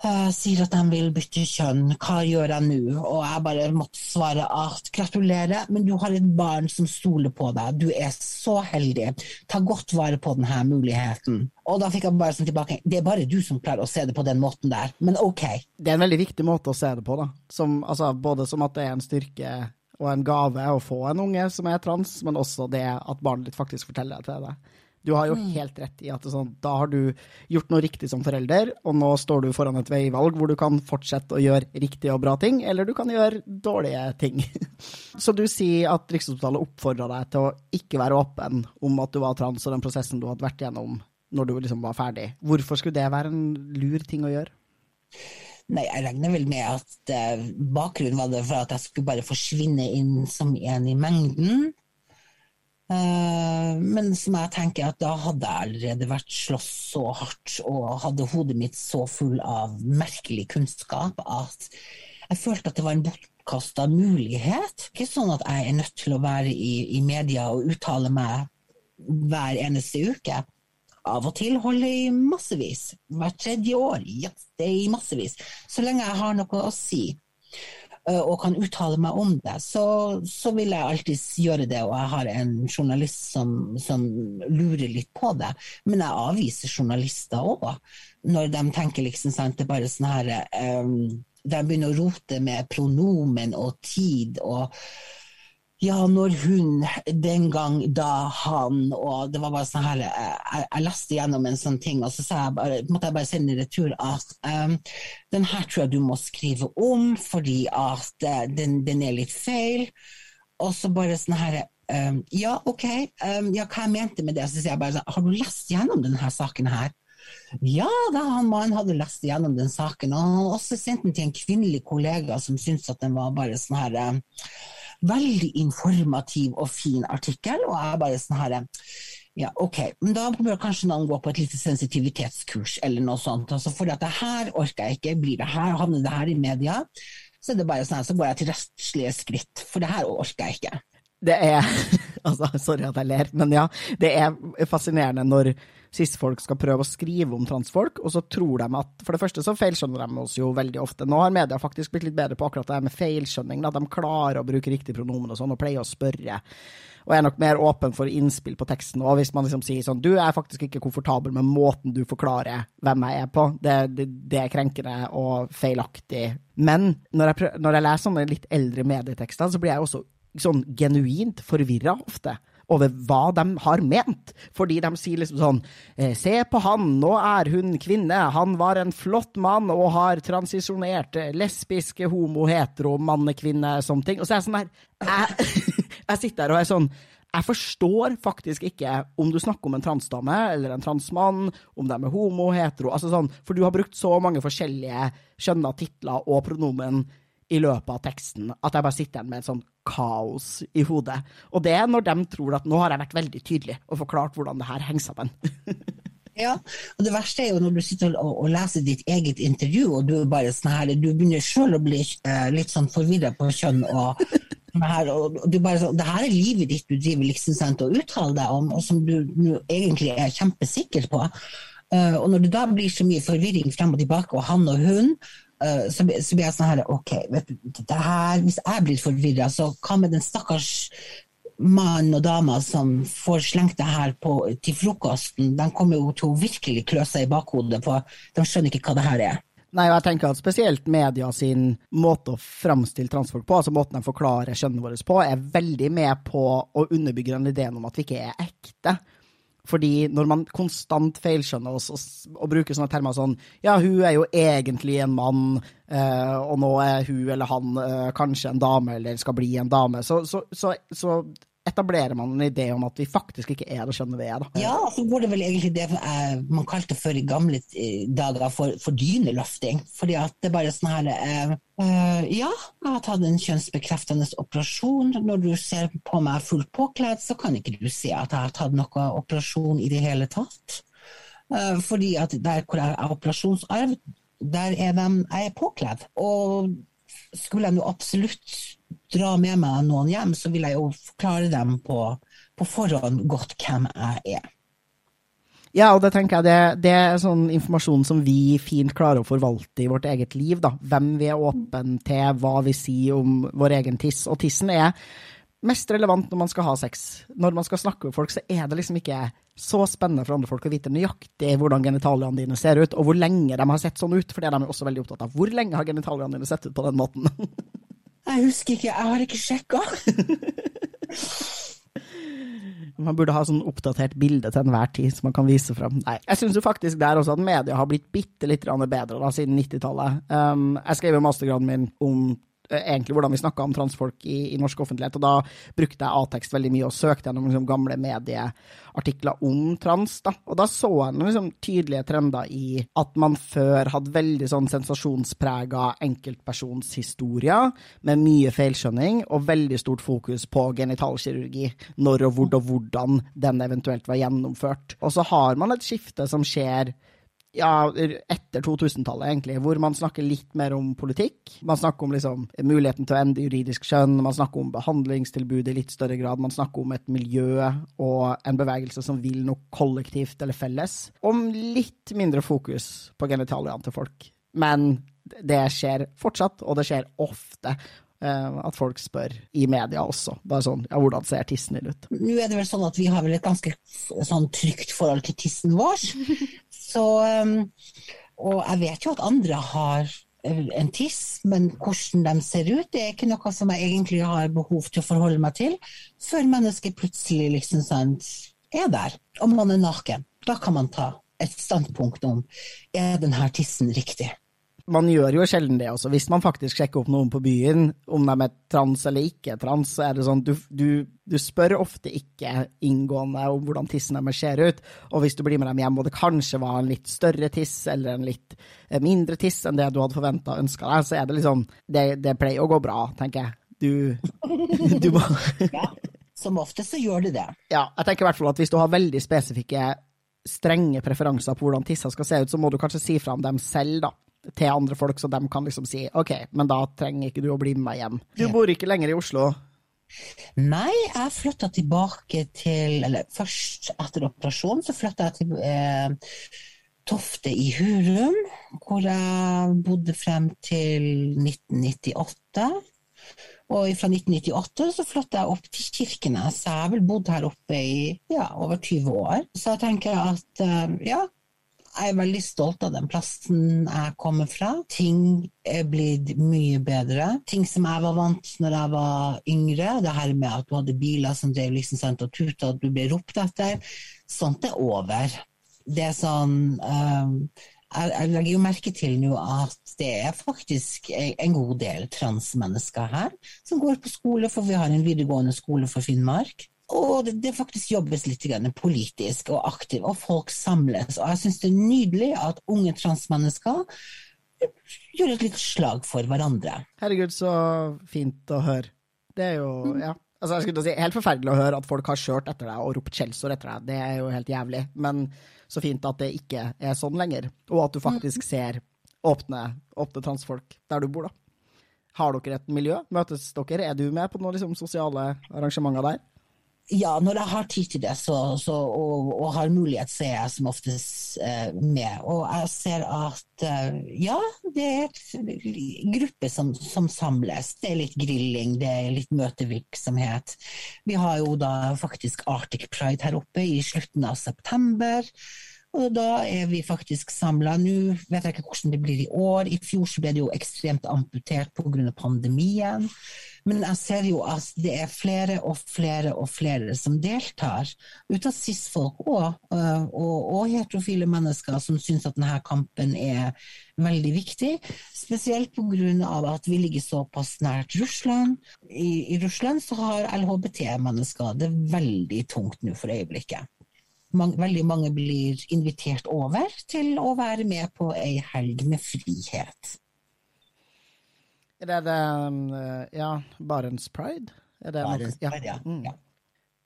uh, sier at de vil bytte kjønn, hva gjør jeg nå? Og jeg bare måtte svare at gratulerer, men du har et barn som stoler på deg, du er så heldig, ta godt vare på denne muligheten. Og da fikk jeg bare sånn tilbake det er bare du som klarer å se det på den måten der, men ok. Det er en veldig viktig måte å se det på, da. Som, altså, både som at det er en styrke og en gave å få en unge som er trans, men også det at barnet ditt faktisk forteller det til deg. Du har jo helt rett i at sånn, da har du gjort noe riktig som forelder, og nå står du foran et veivalg hvor du kan fortsette å gjøre riktige og bra ting, eller du kan gjøre dårlige ting. Så du sier at Rikshospitalet oppfordra deg til å ikke være åpen om at du var trans og den prosessen du hadde vært gjennom når du liksom var ferdig. Hvorfor skulle det være en lur ting å gjøre? Nei, jeg regner vel med at uh, bakgrunnen var det for at jeg skulle bare forsvinne inn som en i mengden. Eh, men som jeg tenker at da hadde jeg allerede vært slåss så hardt og hadde hodet mitt så full av merkelig kunnskap at jeg følte at det var en bortkasta mulighet. Ikke sånn at jeg er nødt til å være i, i media og uttale meg hver eneste uke. Av og til holder jeg i massevis. Hvert tredje år. Ja, det er i massevis. Så lenge jeg har noe å si. Eh, og kan uttale meg om det, så, så, vil jeg alltid gjøre det. Og jeg har en journalist som, som lurer litt på det. Men jeg avviser journalister òg, når de tenker liksom sant, det er bare sånn her um, De begynner å rote med pronomen og tid og ja, når hun, den gang, da, han, og det var bare sånn her Jeg, jeg leste gjennom en sånn ting, og så jeg bare, måtte jeg bare sende i retur at um, den her tror jeg du må skrive om, fordi at uh, den, den, er litt feil. Og så bare sånn her um, Ja, OK, um, ja, hva jeg mente med det? Så sier jeg bare sånn Har du lest gjennom denne saken her? Ja da, han mannen hadde lest gjennom den saken, og han hadde også sendt den til en kvinnelig kollega som syntes at den var bare sånn her veldig informativ og fin artikkel, og jeg bare sånn her ja, ok, men da bør kanskje noen gå på et lite sensitivitetskurs eller noe sånt. Altså, for at det her orker jeg ikke, blir det her, havner det her i media, så er det bare sånn, så går jeg til rettslige skritt, for det her orker jeg ikke. Det er altså, Sorry at jeg ler, men ja, det er fascinerende når cis-folk skal prøve å skrive om transfolk, og så tror de at For det første så feilskjønner de oss jo veldig ofte. Nå har media faktisk blitt litt bedre på akkurat det med feilskjønning, at de klarer å bruke riktig pronomen og sånn, og pleier å spørre. Og er nok mer åpen for innspill på teksten. Og hvis man liksom sier sånn Du er faktisk ikke komfortabel med måten du forklarer hvem jeg er på. Det, det, det er krenkende og feilaktig. Men når jeg, prøver, når jeg leser sånne litt eldre medietekster, så blir jeg også sånn genuint forvirra ofte over hva de har ment. Fordi de sier liksom sånn eh, Se på han, nå er hun kvinne. Han var en flott mann og har transisjonert. Eh, lesbiske, homo, hetero, mannekvinne, sånne ting. Og så er jeg sånn der jeg, jeg sitter her og er sånn jeg forstår faktisk ikke om du snakker om en transdame eller en transmann, om de er homo, hetero altså sånn, For du har brukt så mange forskjellige skjønna titler og pronomen i løpet av teksten at jeg bare sitter igjen med et sånn kaos i hodet. Og det er når de tror at nå har jeg vært veldig tydelig og forklart hvordan det her henger sammen. ja, og det verste er jo når du sitter og, og leser ditt eget intervju, og du bare sånn her, du begynner sjøl å bli uh, litt sånn forvirra på kjønn og her, og du bare sånn, det her er livet ditt du driver liksom sent og uttaler deg om, og som du, du egentlig er kjempesikker på. Uh, og når det da blir så mye forvirring frem og tilbake, og han og hun, så, så, blir jeg sånn her OK, vet du, her, hvis jeg blir forvirra, så hva med den stakkars mannen og dama som får slengt det her på, til frokosten? De kommer jo til å virkelig klø seg i bakhodet, for de skjønner ikke hva det her er. Nei, og jeg tenker at spesielt media sin måte å framstille transfolk på, altså måten de forklarer kjønnet vårt på, er veldig med på å underbygge den ideen om at vi ikke er ekte. Fordi når man konstant feilskjønner oss og, og, bruker sånne termer sånn Ja, hun er jo egentlig en mann, eh, og nå er hun eller han eh, kanskje en dame eller skal bli en dame, så, så, så, så etablerer man en idé om at vi faktisk ikke er det skjønne vi er. Da. Ja, så går det vel egentlig det eh, man kalte før i gamle eh, dager for, for dyneløfting. Fordi at det bare er sånn her eh, eh, Ja, jeg har tatt en kjønnsbekreftende operasjon. Når du ser på meg fullt påkledd, så kan ikke du se at jeg har tatt noe operasjon i det hele tatt. Eh, fordi at der hvor jeg har operasjonsarv, der er de, jeg er påkledd. Og skulle jeg nå absolutt dra med meg noen hjem, så vil jeg jo forklare dem på, på forhånd godt hvem jeg er. Ja, og det tenker jeg det, det, er sånn informasjon som vi fint klarer å forvalte i vårt eget liv. da. Hvem vi er åpne til, hva vi sier om vår egen tiss. Og tissen er mest relevant når man skal ha sex. Når man skal snakke med folk, så er det liksom ikke så spennende for andre folk å vite nøyaktig hvordan genitaliene dine ser ut, og hvor lenge de har sett sånn ut, for det er de også veldig opptatt av. Hvor lenge har genitaliene dine sett ut på den måten? Jeg husker ikke, jeg har ikke sjekka. Man burde ha sånn oppdatert bilde til enhver tid som man kan vise fram. Nei, jeg syns faktisk der også at media har blitt bitte litt bedre da, siden 90-tallet. Um, jeg skrev jo mastergraden min om egentlig hvordan vi snakka om transfolk i, i, norsk offentlighet. Og da brukte jeg A-tekst veldig mye og søkte gjennom liksom, gamle medieartikler om trans. Da. Og da så jeg liksom, tydelige trender i at man før hadde veldig sånn sensasjonsprega enkeltpersonshistorier med mye feilskjønning og veldig stort fokus på genitalkirurgi. Når og hvor og hvordan den eventuelt var gjennomført. Og så har man et skifte som skjer ja, etter 2000-tallet, egentlig, hvor man snakker litt mer om politikk. Man snakker om liksom, muligheten til å ende juridisk skjønn, man snakker om behandlingstilbud i litt større grad, man snakker om et miljø og en bevegelse som vil noe kollektivt eller felles. Om litt mindre fokus på genitaliene til folk. Men det skjer fortsatt, og det skjer ofte. Eh, at folk spør i media også. Bare sånn ja, hvordan ser tissen din ut? Nå er det vel sånn at vi har vel et ganske sånn trygt forhold til tissen vår. Så, um, og jeg vet jo at andre har eh, en tiss, men hvordan de ser ut, det er ikke noe som jeg egentlig har behov til å forholde meg til, før mennesket plutselig liksom sant, er der, og man er naken. Da kan man ta et standpunkt om er denne tissen riktig man gjør jo sjelden det også. Hvis man faktisk sjekker opp noen på byen, om de er trans eller ikke trans, så er det sånn du, du, du spør ofte ikke inngående om hvordan tissen deres ser ut. Og hvis du blir med dem hjem og det kanskje var en litt større tiss eller en litt eh, mindre tiss enn det du hadde forventa og ønska deg, så er det liksom det, det, pleier å gå bra, tenker jeg. Du, du må ja, Som ofte så gjør det det. Ja, jeg tenker i hvert fall at hvis du har veldig spesifikke strenge preferanser på hvordan tissa skal se ut, så må du kanskje si fra om dem selv, da til andre folk, så de kan liksom si OK, men da trenger ikke du å bli med meg hjem. Du bor ikke lenger i Oslo? Nei, jeg flytta tilbake til Eller først etter operasjonen så flytta jeg til eh, Tofte i Hurum, hvor jeg bodde frem til 1998. Og fra 1998 så flytta jeg opp til Kirkenes. Jeg har vel bodd her oppe i ja, over 20 år. Så jeg tenker at eh, ja, jeg er veldig stolt av den plassen jeg kommer fra. Ting er blitt mye bedre. Ting som jeg var vant når jeg var yngre, det her med at du hadde biler som drev liksom sendt og tuta, at du ble ropt etter, sånt er over. Det er sånn um, jeg, jeg, legger jo merke til nå at det er faktisk en god del transmennesker her som går på skole, for vi har en videregående skole for Finnmark. Og det, det faktisk jobbes litt politisk og aktivt, og folk samles. Og jeg syns det er nydelig at unge transmennesker gjør et lite slag for hverandre. Herregud, så fint å høre. Det er jo, mm. ja. Altså, jeg skulle si, Helt forferdelig å høre at folk har kjørt etter deg og ropt skjellsord etter deg. Det er jo helt jævlig. Men så fint at det ikke er sånn lenger, og at du faktisk mm. ser åpne, åpne transfolk der du bor, da. Har dere et miljø? Møtes dere? Er du med på noen liksom, sosiale arrangementer der? Ja, når jeg har tid til det så, så, og, og, har mulighet, så er jeg som oftest eh, med. Og jeg ser at eh, ja, det er en gruppe som, som, samles. Det er litt grilling, det er litt møtevirksomhet. Vi har jo da faktisk Arctic Pride her oppe i slutten av september. Og da er vi faktisk samla. Nå vet jeg ikke hvordan det blir i år. I fjor så ble det jo ekstremt amputert pga. pandemien. Men jeg ser jo at det er flere og flere og flere som deltar. Ut av cis-folk og, og, og, heterofile mennesker som syns at denne kampen er veldig viktig. Spesielt pga. at vi ligger såpass nært Russland. I, i Russland så har LHBT-mennesker det veldig tungt nå for øyeblikket mange, veldig mange blir invitert over til å være med på ei helg med frihet. Er det det eh, Ja, Barents Pride? Barents Pride, ja. Mm. ja.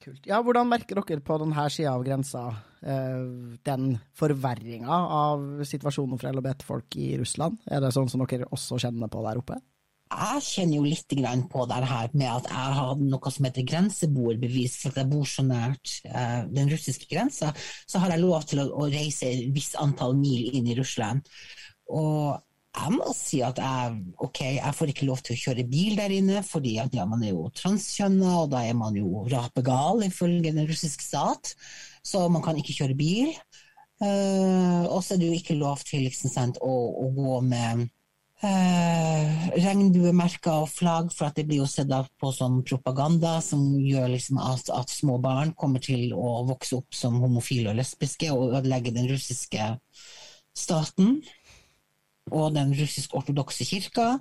Kult. Ja, hvordan merker dere på denne sida av grensa eh, den forverringa av situasjonen for LHBT-folk i Russland? Er det sånn som dere også kjenner på der oppe? Jeg kjenner jo litt på det her med at jeg har noe som heter grenseboerbevis. For at jeg bor så nært eh, den russiske grensa, så har jeg lov til å, å reise et visst antall mil inn i Russland. Og jeg må si at jeg, ok, jeg får ikke lov til å kjøre bil der inne, fordi at ja, man er jo transkjønna, og da er man jo rapegal ifølge den russiske stat. Så man kan ikke kjøre bil. Eh, og så er det jo ikke lov til liksom, sant, å, å gå med eh, regnbuemerker og flagg, for at det blir jo sett på som propaganda som gjør liksom at, at, små barn kommer til å vokse opp som homofile og lesbiske og ødelegge den russiske staten og den russisk-ortodokse kirka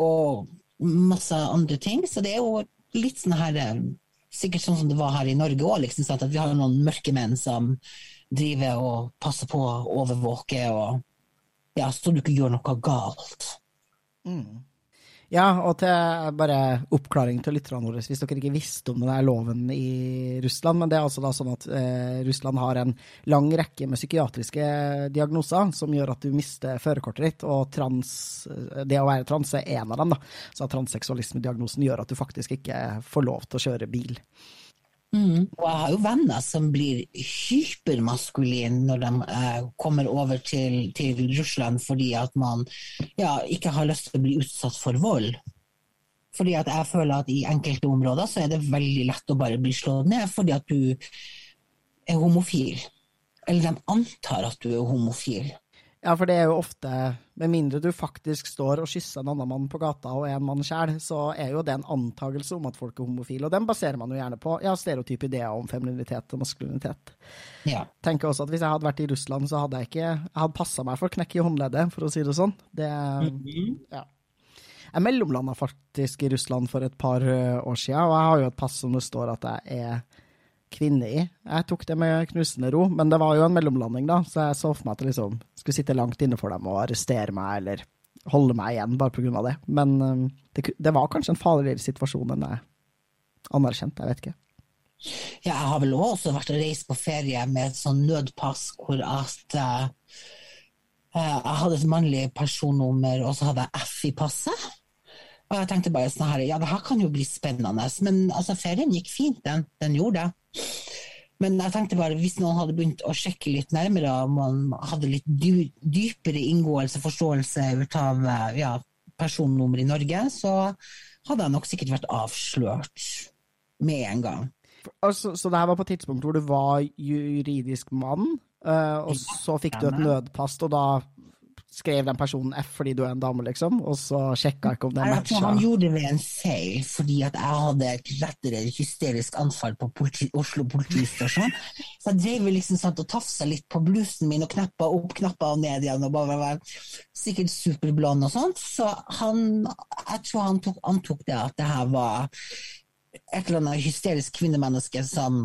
og masse andre ting. Så det er jo litt sånn her eh, Sikkert sånn som det var her i Norge òg, liksom, at vi har noen mørke menn som driver og passer på å overvåke og ja, så du ikke gjør noe galt. Mm. Ja, og til bare oppklaring til lytterne våre, hvis dere ikke visste om denne loven i Russland. Men det er altså da sånn at eh, Russland har en lang rekke med psykiatriske diagnoser som gjør at du mister førerkortet ditt, og trans, det å være trans er en av dem. da. Så transseksualismediagnosen gjør at du faktisk ikke får lov til å kjøre bil. Mm. Og jeg har jo venner som blir hypermaskuline når de eh, kommer over til, til, Russland fordi at man ja, ikke har lyst til å bli utsatt for vold. Fordi at jeg føler at i enkelte områder så er det veldig lett å bare bli slått ned fordi at du er homofil. Eller de antar at du er homofil. Ja, for det er jo ofte, med mindre du faktisk står og kysser en annen mann på gata og er en mann sjæl, så er jo det en antakelse om at folk er homofile. Og den baserer man jo gjerne på ja, stereotype ideer om femininitet og maskulinitet. Ja. Tenker også at Hvis jeg hadde vært i Russland, så hadde jeg ikke jeg hadde passa meg for knekk i håndleddet, for å si det sånn. Det, mm -hmm. ja. Jeg mellomlanda faktisk i Russland for et par eh, år siden, og jeg har jo et pass som det står at jeg er kvinne i. Jeg tok det med knusende ro, men det var jo en mellomlanding, da, så jeg så for meg at jeg liksom skulle sitte langt inne for dem og arrestere meg eller holde meg igjen bare på grunn av det. Men um, det, det, var kanskje en farligere situasjon enn jeg anerkjente, jeg vet ikke. Ja, jeg har vel også vært og reist på ferie med et sånn nødpass hvor at uh, jeg hadde et mannlig personnummer, og så hadde jeg F i passet. Og jeg tenkte bare sånn her, ja, det her kan jo bli spennende. Men altså, ferien gikk fint, den. Den gjorde det. Men jeg tenkte bare, hvis noen hadde begynt å sjekke litt nærmere, og man hadde litt dypere inngåelse, og forståelse av ja, personnummer i Norge, så hadde jeg nok sikkert vært avslørt med en gang. Altså, så det her var på et tidspunkt hvor du var juridisk mann, uh, og så fikk du et nødpass, og da skrev den personen F fordi du er en dame, liksom, og så sjekka ikke om det matcha. Han gjorde det ved en feil, fordi at jeg hadde et rettere hysterisk anfall på politi Oslo politistasjon. Så jeg drev liksom sånn og tafsa litt på blusen min og knappa opp knappa og ned igjen og bare var sikkert superblond og sånt. Så han Jeg tror han tok, antok det at det her var et eller annet hysterisk kvinnemenneske som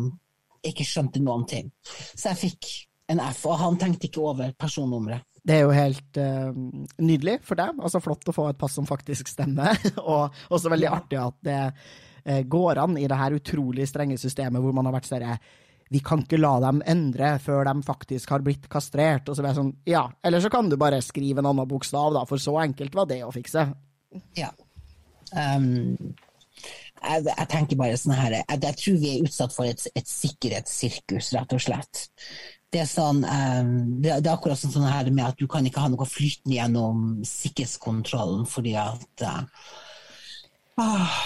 ikke skjønte noen ting. Så jeg fikk en F, og han tenkte ikke over personnummeret. Det er jo helt uh, nydelig for deg. Altså flott å få et pass som faktisk stemmer, og også veldig artig at det uh, går an i det her utrolig strenge systemet hvor man har vært sånn vi kan ikke la dem endre før de faktisk har blitt kastrert. Og så blir jeg sånn, ja, eller så kan du bare skrive en annen bokstav, da, for så enkelt var det å fikse. Ja. Um, jeg, jeg, tenker bare sånn her, jeg, jeg, tror vi er utsatt for et, et sikkerhetssirkus, rett og slett det er, sånn, um, det, er akkurat sånn, sånn her med at du kan ikke ha noe flytende gjennom sikkerhetskontrollen fordi at uh,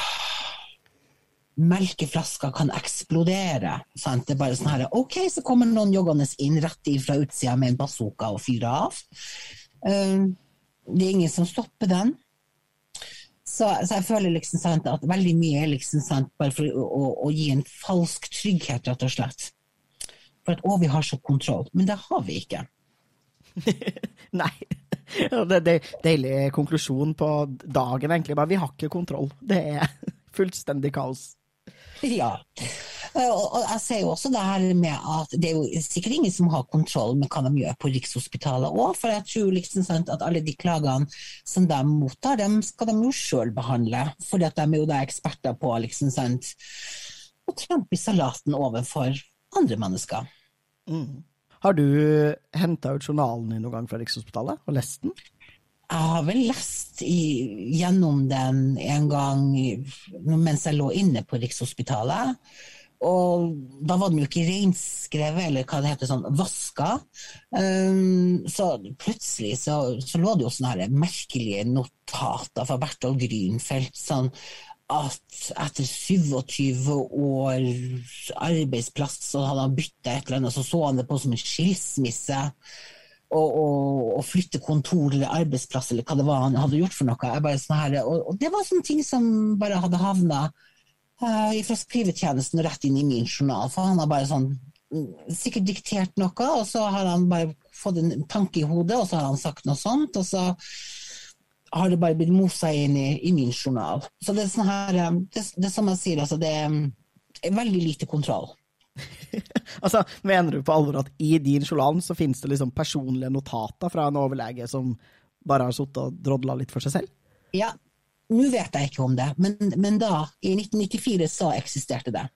Melkeflasker kan eksplodere. Sant? Det er bare sånn her OK, så kommer noen joggende inn rett fra utsida med en bazooka og fyrer av. Uh, det er ingen som stopper den. Så, så, jeg føler liksom sant, at veldig mye er liksom sant, bare for å, å, å, gi en falsk trygghet, rett og slett. For at å, vi har så kontroll. Men det har vi ikke. Nei. Det er en deilig konklusjon på dagen, egentlig. Bare vi har ikke kontroll. Det er fullstendig kaos. Ja. Og jeg ser jo også det her med at det er jo sikkert ingen som har kontroll med hva de gjør på Rikshospitalet òg, for jeg tror liksom sant, at alle de klagene som de mottar, dem skal de jo sjøl behandle. For de er jo da eksperter på liksom sant, å trampe i salaten overfor andre mennesker. Mm. Har du henta ut journalen din noen gang fra Rikshospitalet og lest den? Jeg har vel lest i, gjennom den en gang mens jeg lå inne på Rikshospitalet. Og da var den jo ikke reinskrevet, eller hva det heter, sånn vaska. Um, så plutselig så, så, lå det jo sånne her merkelige notater fra Bertol Grünfeldt. Sånn at etter 27 år arbeidsplass så hadde han bytta et eller annet, så så han det på som en skilsmisse. å, flytte kontor eller arbeidsplass eller hva det var han hadde gjort for noe. Jeg bare sånn her, og, og det var sånne ting som bare hadde havna uh, fra skrivetjenesten rett inn i min journal. For han har bare sånn mm, sikkert diktert noe, og så har han bare fått en tanke i hodet, og så har han sagt noe sånt. og så har det bare blitt mosa inn i, i, min journal. Så det er sånn her eh, Det, det som jeg sier, altså, det er veldig lite kontroll. altså, Mener du på alvor at i din journal så finnes det liksom personlige notater fra en overlege som bare har sittet og drodla litt for seg selv? Ja, nå vet jeg ikke om det, men, men da, i 1994, så eksisterte det.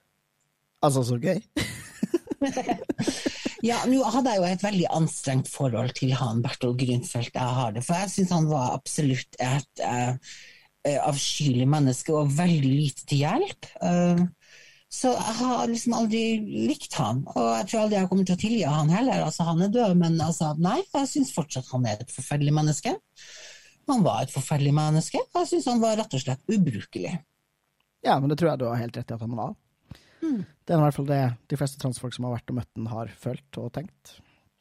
Altså, så gøy. ja, nå hadde jeg jo et veldig anstrengt forhold til han Bertol Grünfeldt. Jeg har det, for jeg syns han var absolutt et uh, avskyelig menneske og veldig lite til hjelp. Uh, så jeg har liksom aldri likt han, og jeg tror aldri jeg kommer til å tilgi han heller. Altså, han er død, men altså, nei, jeg syns fortsatt han er et forferdelig menneske. Han var et forferdelig menneske, og jeg syns han var rett og slett ubrukelig. Ja, men det tror jeg du har helt rett i at han var. Mm. Det er i hvert fall det de fleste transfolk som har vært og møtt den, har følt og tenkt.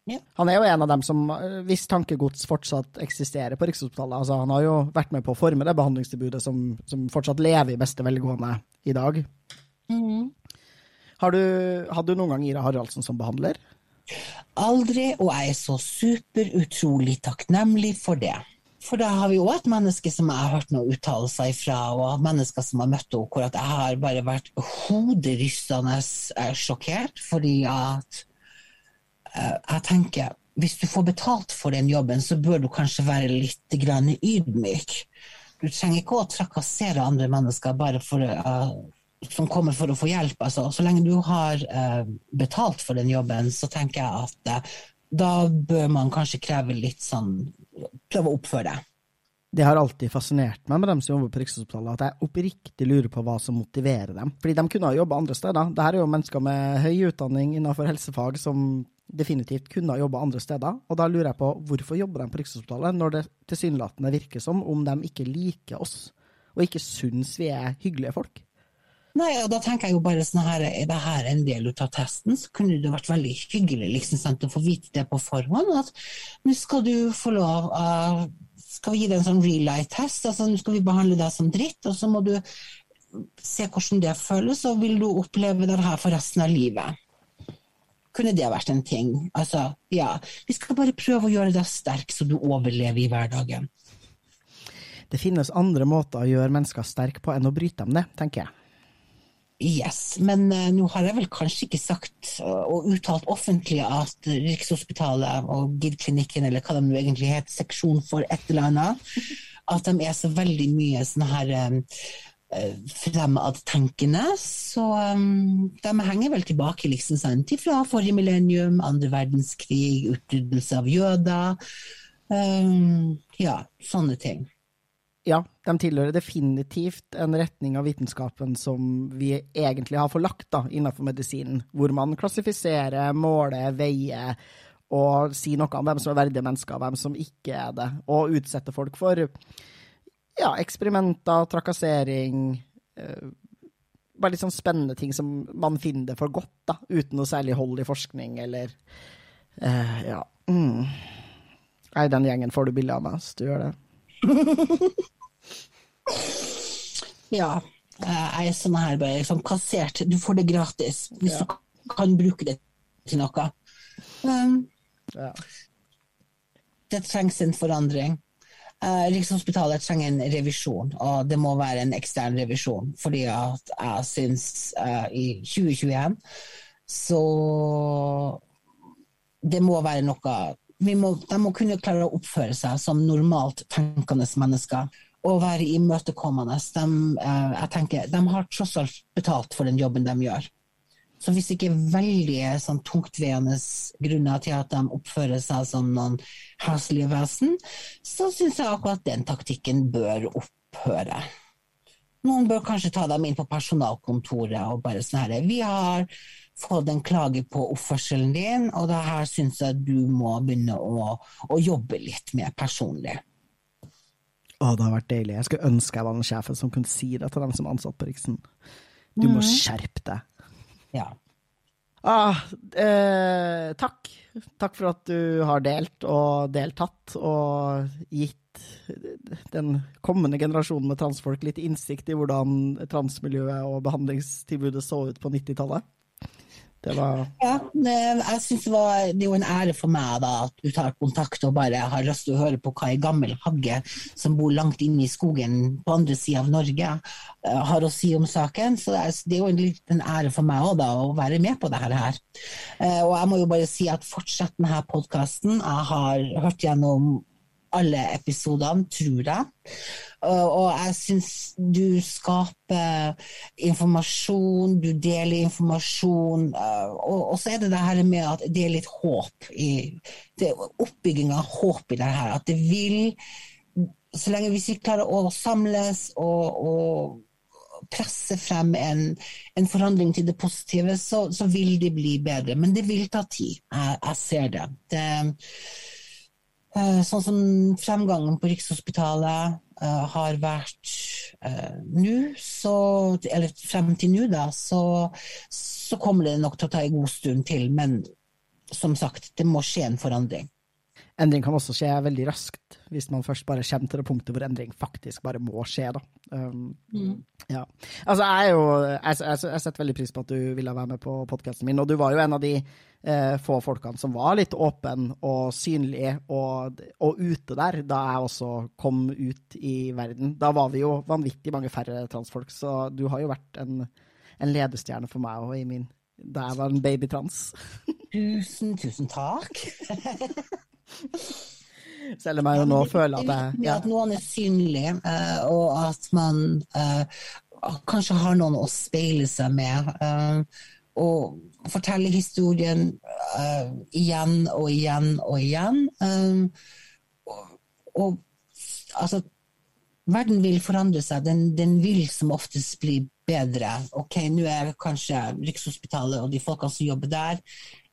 Yeah. Han er jo en av dem som, hvis tankegods fortsatt eksisterer på Rikshospitalet altså Han har jo vært med på å forme det behandlingstilbudet som, som fortsatt lever i beste velgående i dag. Mm. Har du, hadde du noen gang Ira Haraldsen som behandler? Aldri, og jeg er så superutrolig takknemlig for det. For da har vi òg et menneske som jeg har hørt noen uttalelser ifra, og mennesker som har møtt henne, hvor jeg har bare vært hoderystende eh, sjokkert. Fordi at uh, jeg tenker hvis du får betalt for den jobben, så bør du kanskje være litt ydmyk. Du trenger ikke å trakassere andre mennesker bare for, uh, som kommer for å få hjelp. Altså, så lenge du har uh, betalt for den jobben, så tenker jeg at da bør man kanskje kreve litt sånn Prøve å oppføre det. Det har alltid fascinert meg med dem som jobber på Rikshospitalet, at jeg oppriktig lurer på hva som motiverer dem. Fordi de kunne ha jobba andre steder. Dette er jo mennesker med høy utdanning innenfor helsefag som definitivt kunne ha jobba andre steder. Og da lurer jeg på hvorfor jobber de på Rikshospitalet, når det tilsynelatende virker som om de ikke liker oss, og ikke syns vi er hyggelige folk. Nei, og da tenker jeg jo bare sånn her, Er det her en del av testen, så kunne det vært veldig hyggelig liksom, sant, å få vite det på forhånd. At nå skal du få lov uh, Skal vi gi deg en sånn real life-test? altså Nå skal vi behandle deg som dritt, og så må du se hvordan det føles, og vil du oppleve det her for resten av livet. Kunne det vært en ting? Altså, ja. Vi skal bare prøve å gjøre deg sterk, så du overlever i hverdagen. Det finnes andre måter å gjøre mennesker sterke på enn å bryte dem ned, tenker jeg. Yes, men uh, nå har jeg vel kanskje ikke sagt uh, og uttalt offentlig at Rikshospitalet og GID-klinikken, eller hva de nå egentlig heter, seksjon for et eller annet, at de er så veldig mye sånn her um, fremadtenkende. Så um, de henger vel tilbake liksom sant, fra forrige millennium, andre verdenskrig, utryddelse av jøder. Um, ja, sånne ting ja, de tilhører definitivt en retning av vitenskapen som vi egentlig har forlagt da, innenfor medisinen, hvor man klassifiserer, måler, veier og sier noe om hvem som er verdige mennesker, og hvem som ikke er det, og utsetter folk for ja, eksperimenter, trakassering eh, Bare litt sånn spennende ting som man finner det for godt, da, uten noe særlig hold i forskning eller eh, Ja. Mm. Nei, den gjengen får du bilde av meg hvis du gjør det. ja. Jeg er sånn her bare liksom, kassert. Du får det gratis hvis ja. du kan bruke det til noe. Um, ja. Det trengs en forandring. Uh, Rikshospitalet trenger en revisjon, og det må være en ekstern revisjon. Fordi at jeg syns uh, i 2021 så det må være noe må, De må kunne klare å oppføre seg som normalt tenkende mennesker å være imøtekommende. De, eh, jeg de har tross alt betalt for den jobben de gjør. Så hvis ikke veldig sånn, tungtveiende grunner til at de oppfører seg som noen heslige vesen, så syns jeg akkurat den taktikken bør opphøre. Noen bør kanskje ta dem inn på personalkontoret og bare sånn herre Vi har fått en klage på oppførselen din, og det her syns jeg du må begynne å, å jobbe litt med personlig. Å, det har vært deilig. Jeg skulle ønske jeg var den sjefen som kunne si det til dem som er ansatt på Riksen. Du må skjerpe deg. Ja. Ah, eh, takk. Takk for at du har delt og deltatt, og gitt den kommende generasjonen med transfolk litt innsikt i hvordan transmiljøet og behandlingstilbudet så ut på 90-tallet. Det var Ja, jeg synes det, var, det er jo en ære for meg da, at du tar kontakt og bare har lyst til å høre på hva ei gammel hagge som bor langt inne i skogen på andre sida av Norge, eh, har å si om saken. Så det er, jo en liten ære for meg også, da, å være med på dette her. Eh, og jeg må jo bare si at fortsett denne podkasten. Jeg har hørt gjennom alle episodene, tror jeg. Og jeg syns du skaper informasjon, du deler informasjon. Og så er det det her med at det er litt håp i det Oppbygging av håp i det her. At det vil Så lenge vi klarer å samles og, og presse frem en, en, forandring til det positive, så, så, vil det bli bedre. Men det vil ta tid. Jeg, jeg ser det. det Eh, sånn som fremgangen på Rikshospitalet uh, har vært uh, nå, Eller frem til nå, da, så, så, kommer det nok til å ta en god stund til. Men som sagt, det må skje en forandring. Endring kan også skje veldig raskt, hvis man først bare kommer til det punktet hvor endring faktisk bare må skje. da. Um, mm. ja. Altså, jeg, er jo, jeg, jeg, jeg, setter veldig pris på at du ville være med på podkasten min, og du var jo en av de eh, få folkene som var litt åpen og synlig og, og, ute der da jeg også kom ut i verden. Da var vi jo vanvittig mange færre transfolk, så du har jo vært en, en ledestjerne for meg og i min jeg var en babytrans. tusen, tusen takk. Selv om jeg jo nå føler at jeg ja. At noen er synlig, eh, og at man uh, kanskje har noen å speile seg med. Uh, og fortelle historien igjen og igjen og igjen. Og, altså Verden vil forandre seg. Den, den, vil som oftest bli bedre. Ok, nå er kanskje Rikshospitalet og de folkene som jobber der,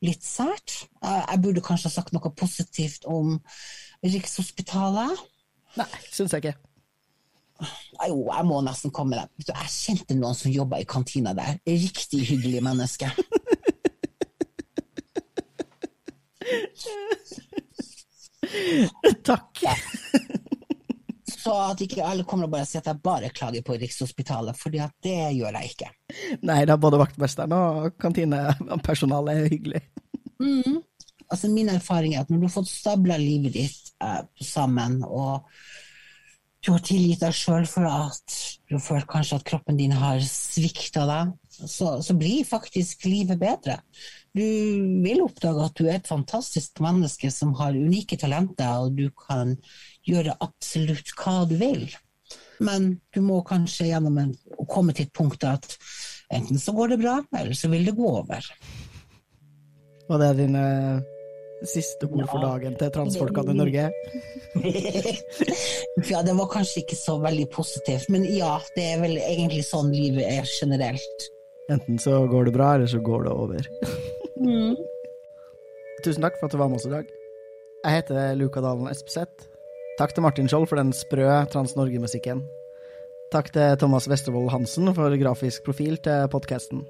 litt sært. Uh, jeg burde kanskje ha sagt noe positivt om Rikshospitalet. Nei, syns jeg ikke. Jo, jeg må nesten komme der. Jeg kjente noen som jobba i kantina der. Riktig hyggelig menneske. Takk. Ja. Så at ikke alle kommer og bare sier at jeg bare klager på Rikshospitalet, for det gjør jeg ikke. Nei, er både vaktmesteren og kantinepersonalet er hyggelig. Mm. Altså, min erfaring er at når du har fått stabla livet ditt eh, sammen, og du har tilgitt deg sjøl for at du følt kanskje at kroppen din har svikta deg, så, så, blir faktisk livet bedre. Du vil oppdage at du er et fantastisk menneske som har unike talenter, og du kan gjøre absolutt hva du vil. Men du må kanskje gjennom en, komme til et punkt at enten så går det bra, eller så vil det gå over. Var det dine siste ord for dagen til transfolkene i Norge? ja, det var kanskje ikke så veldig positivt, men ja, det er vel egentlig sånn livet er generelt. Enten så går det bra, eller så går det over. mm. Tusen takk for at du var med oss i dag. Jeg heter Luka Dalen Espeseth. Takk til Martin Skjold for den sprø Trans-Norge-musikken. Takk til Thomas Westervold Hansen for grafisk profil til podkasten.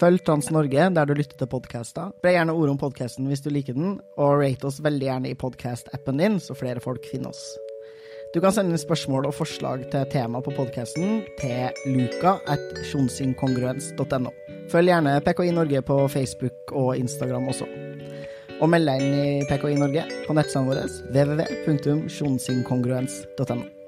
Følg Trans-Norge der du lytter til podkaster. Spre gjerne ord om podkasten hvis du liker den, og rate oss veldig gjerne i podkast-appen din, så flere folk finner oss. Du kan sende inn spørsmål og forslag til tema på podkasten til luka.tjonsinkongruens.no. Følg gjerne PKI Norge på Facebook og Instagram også. Og meld deg inn i PKI Norge på nettsidene våre www.sjonsingkongruens.no.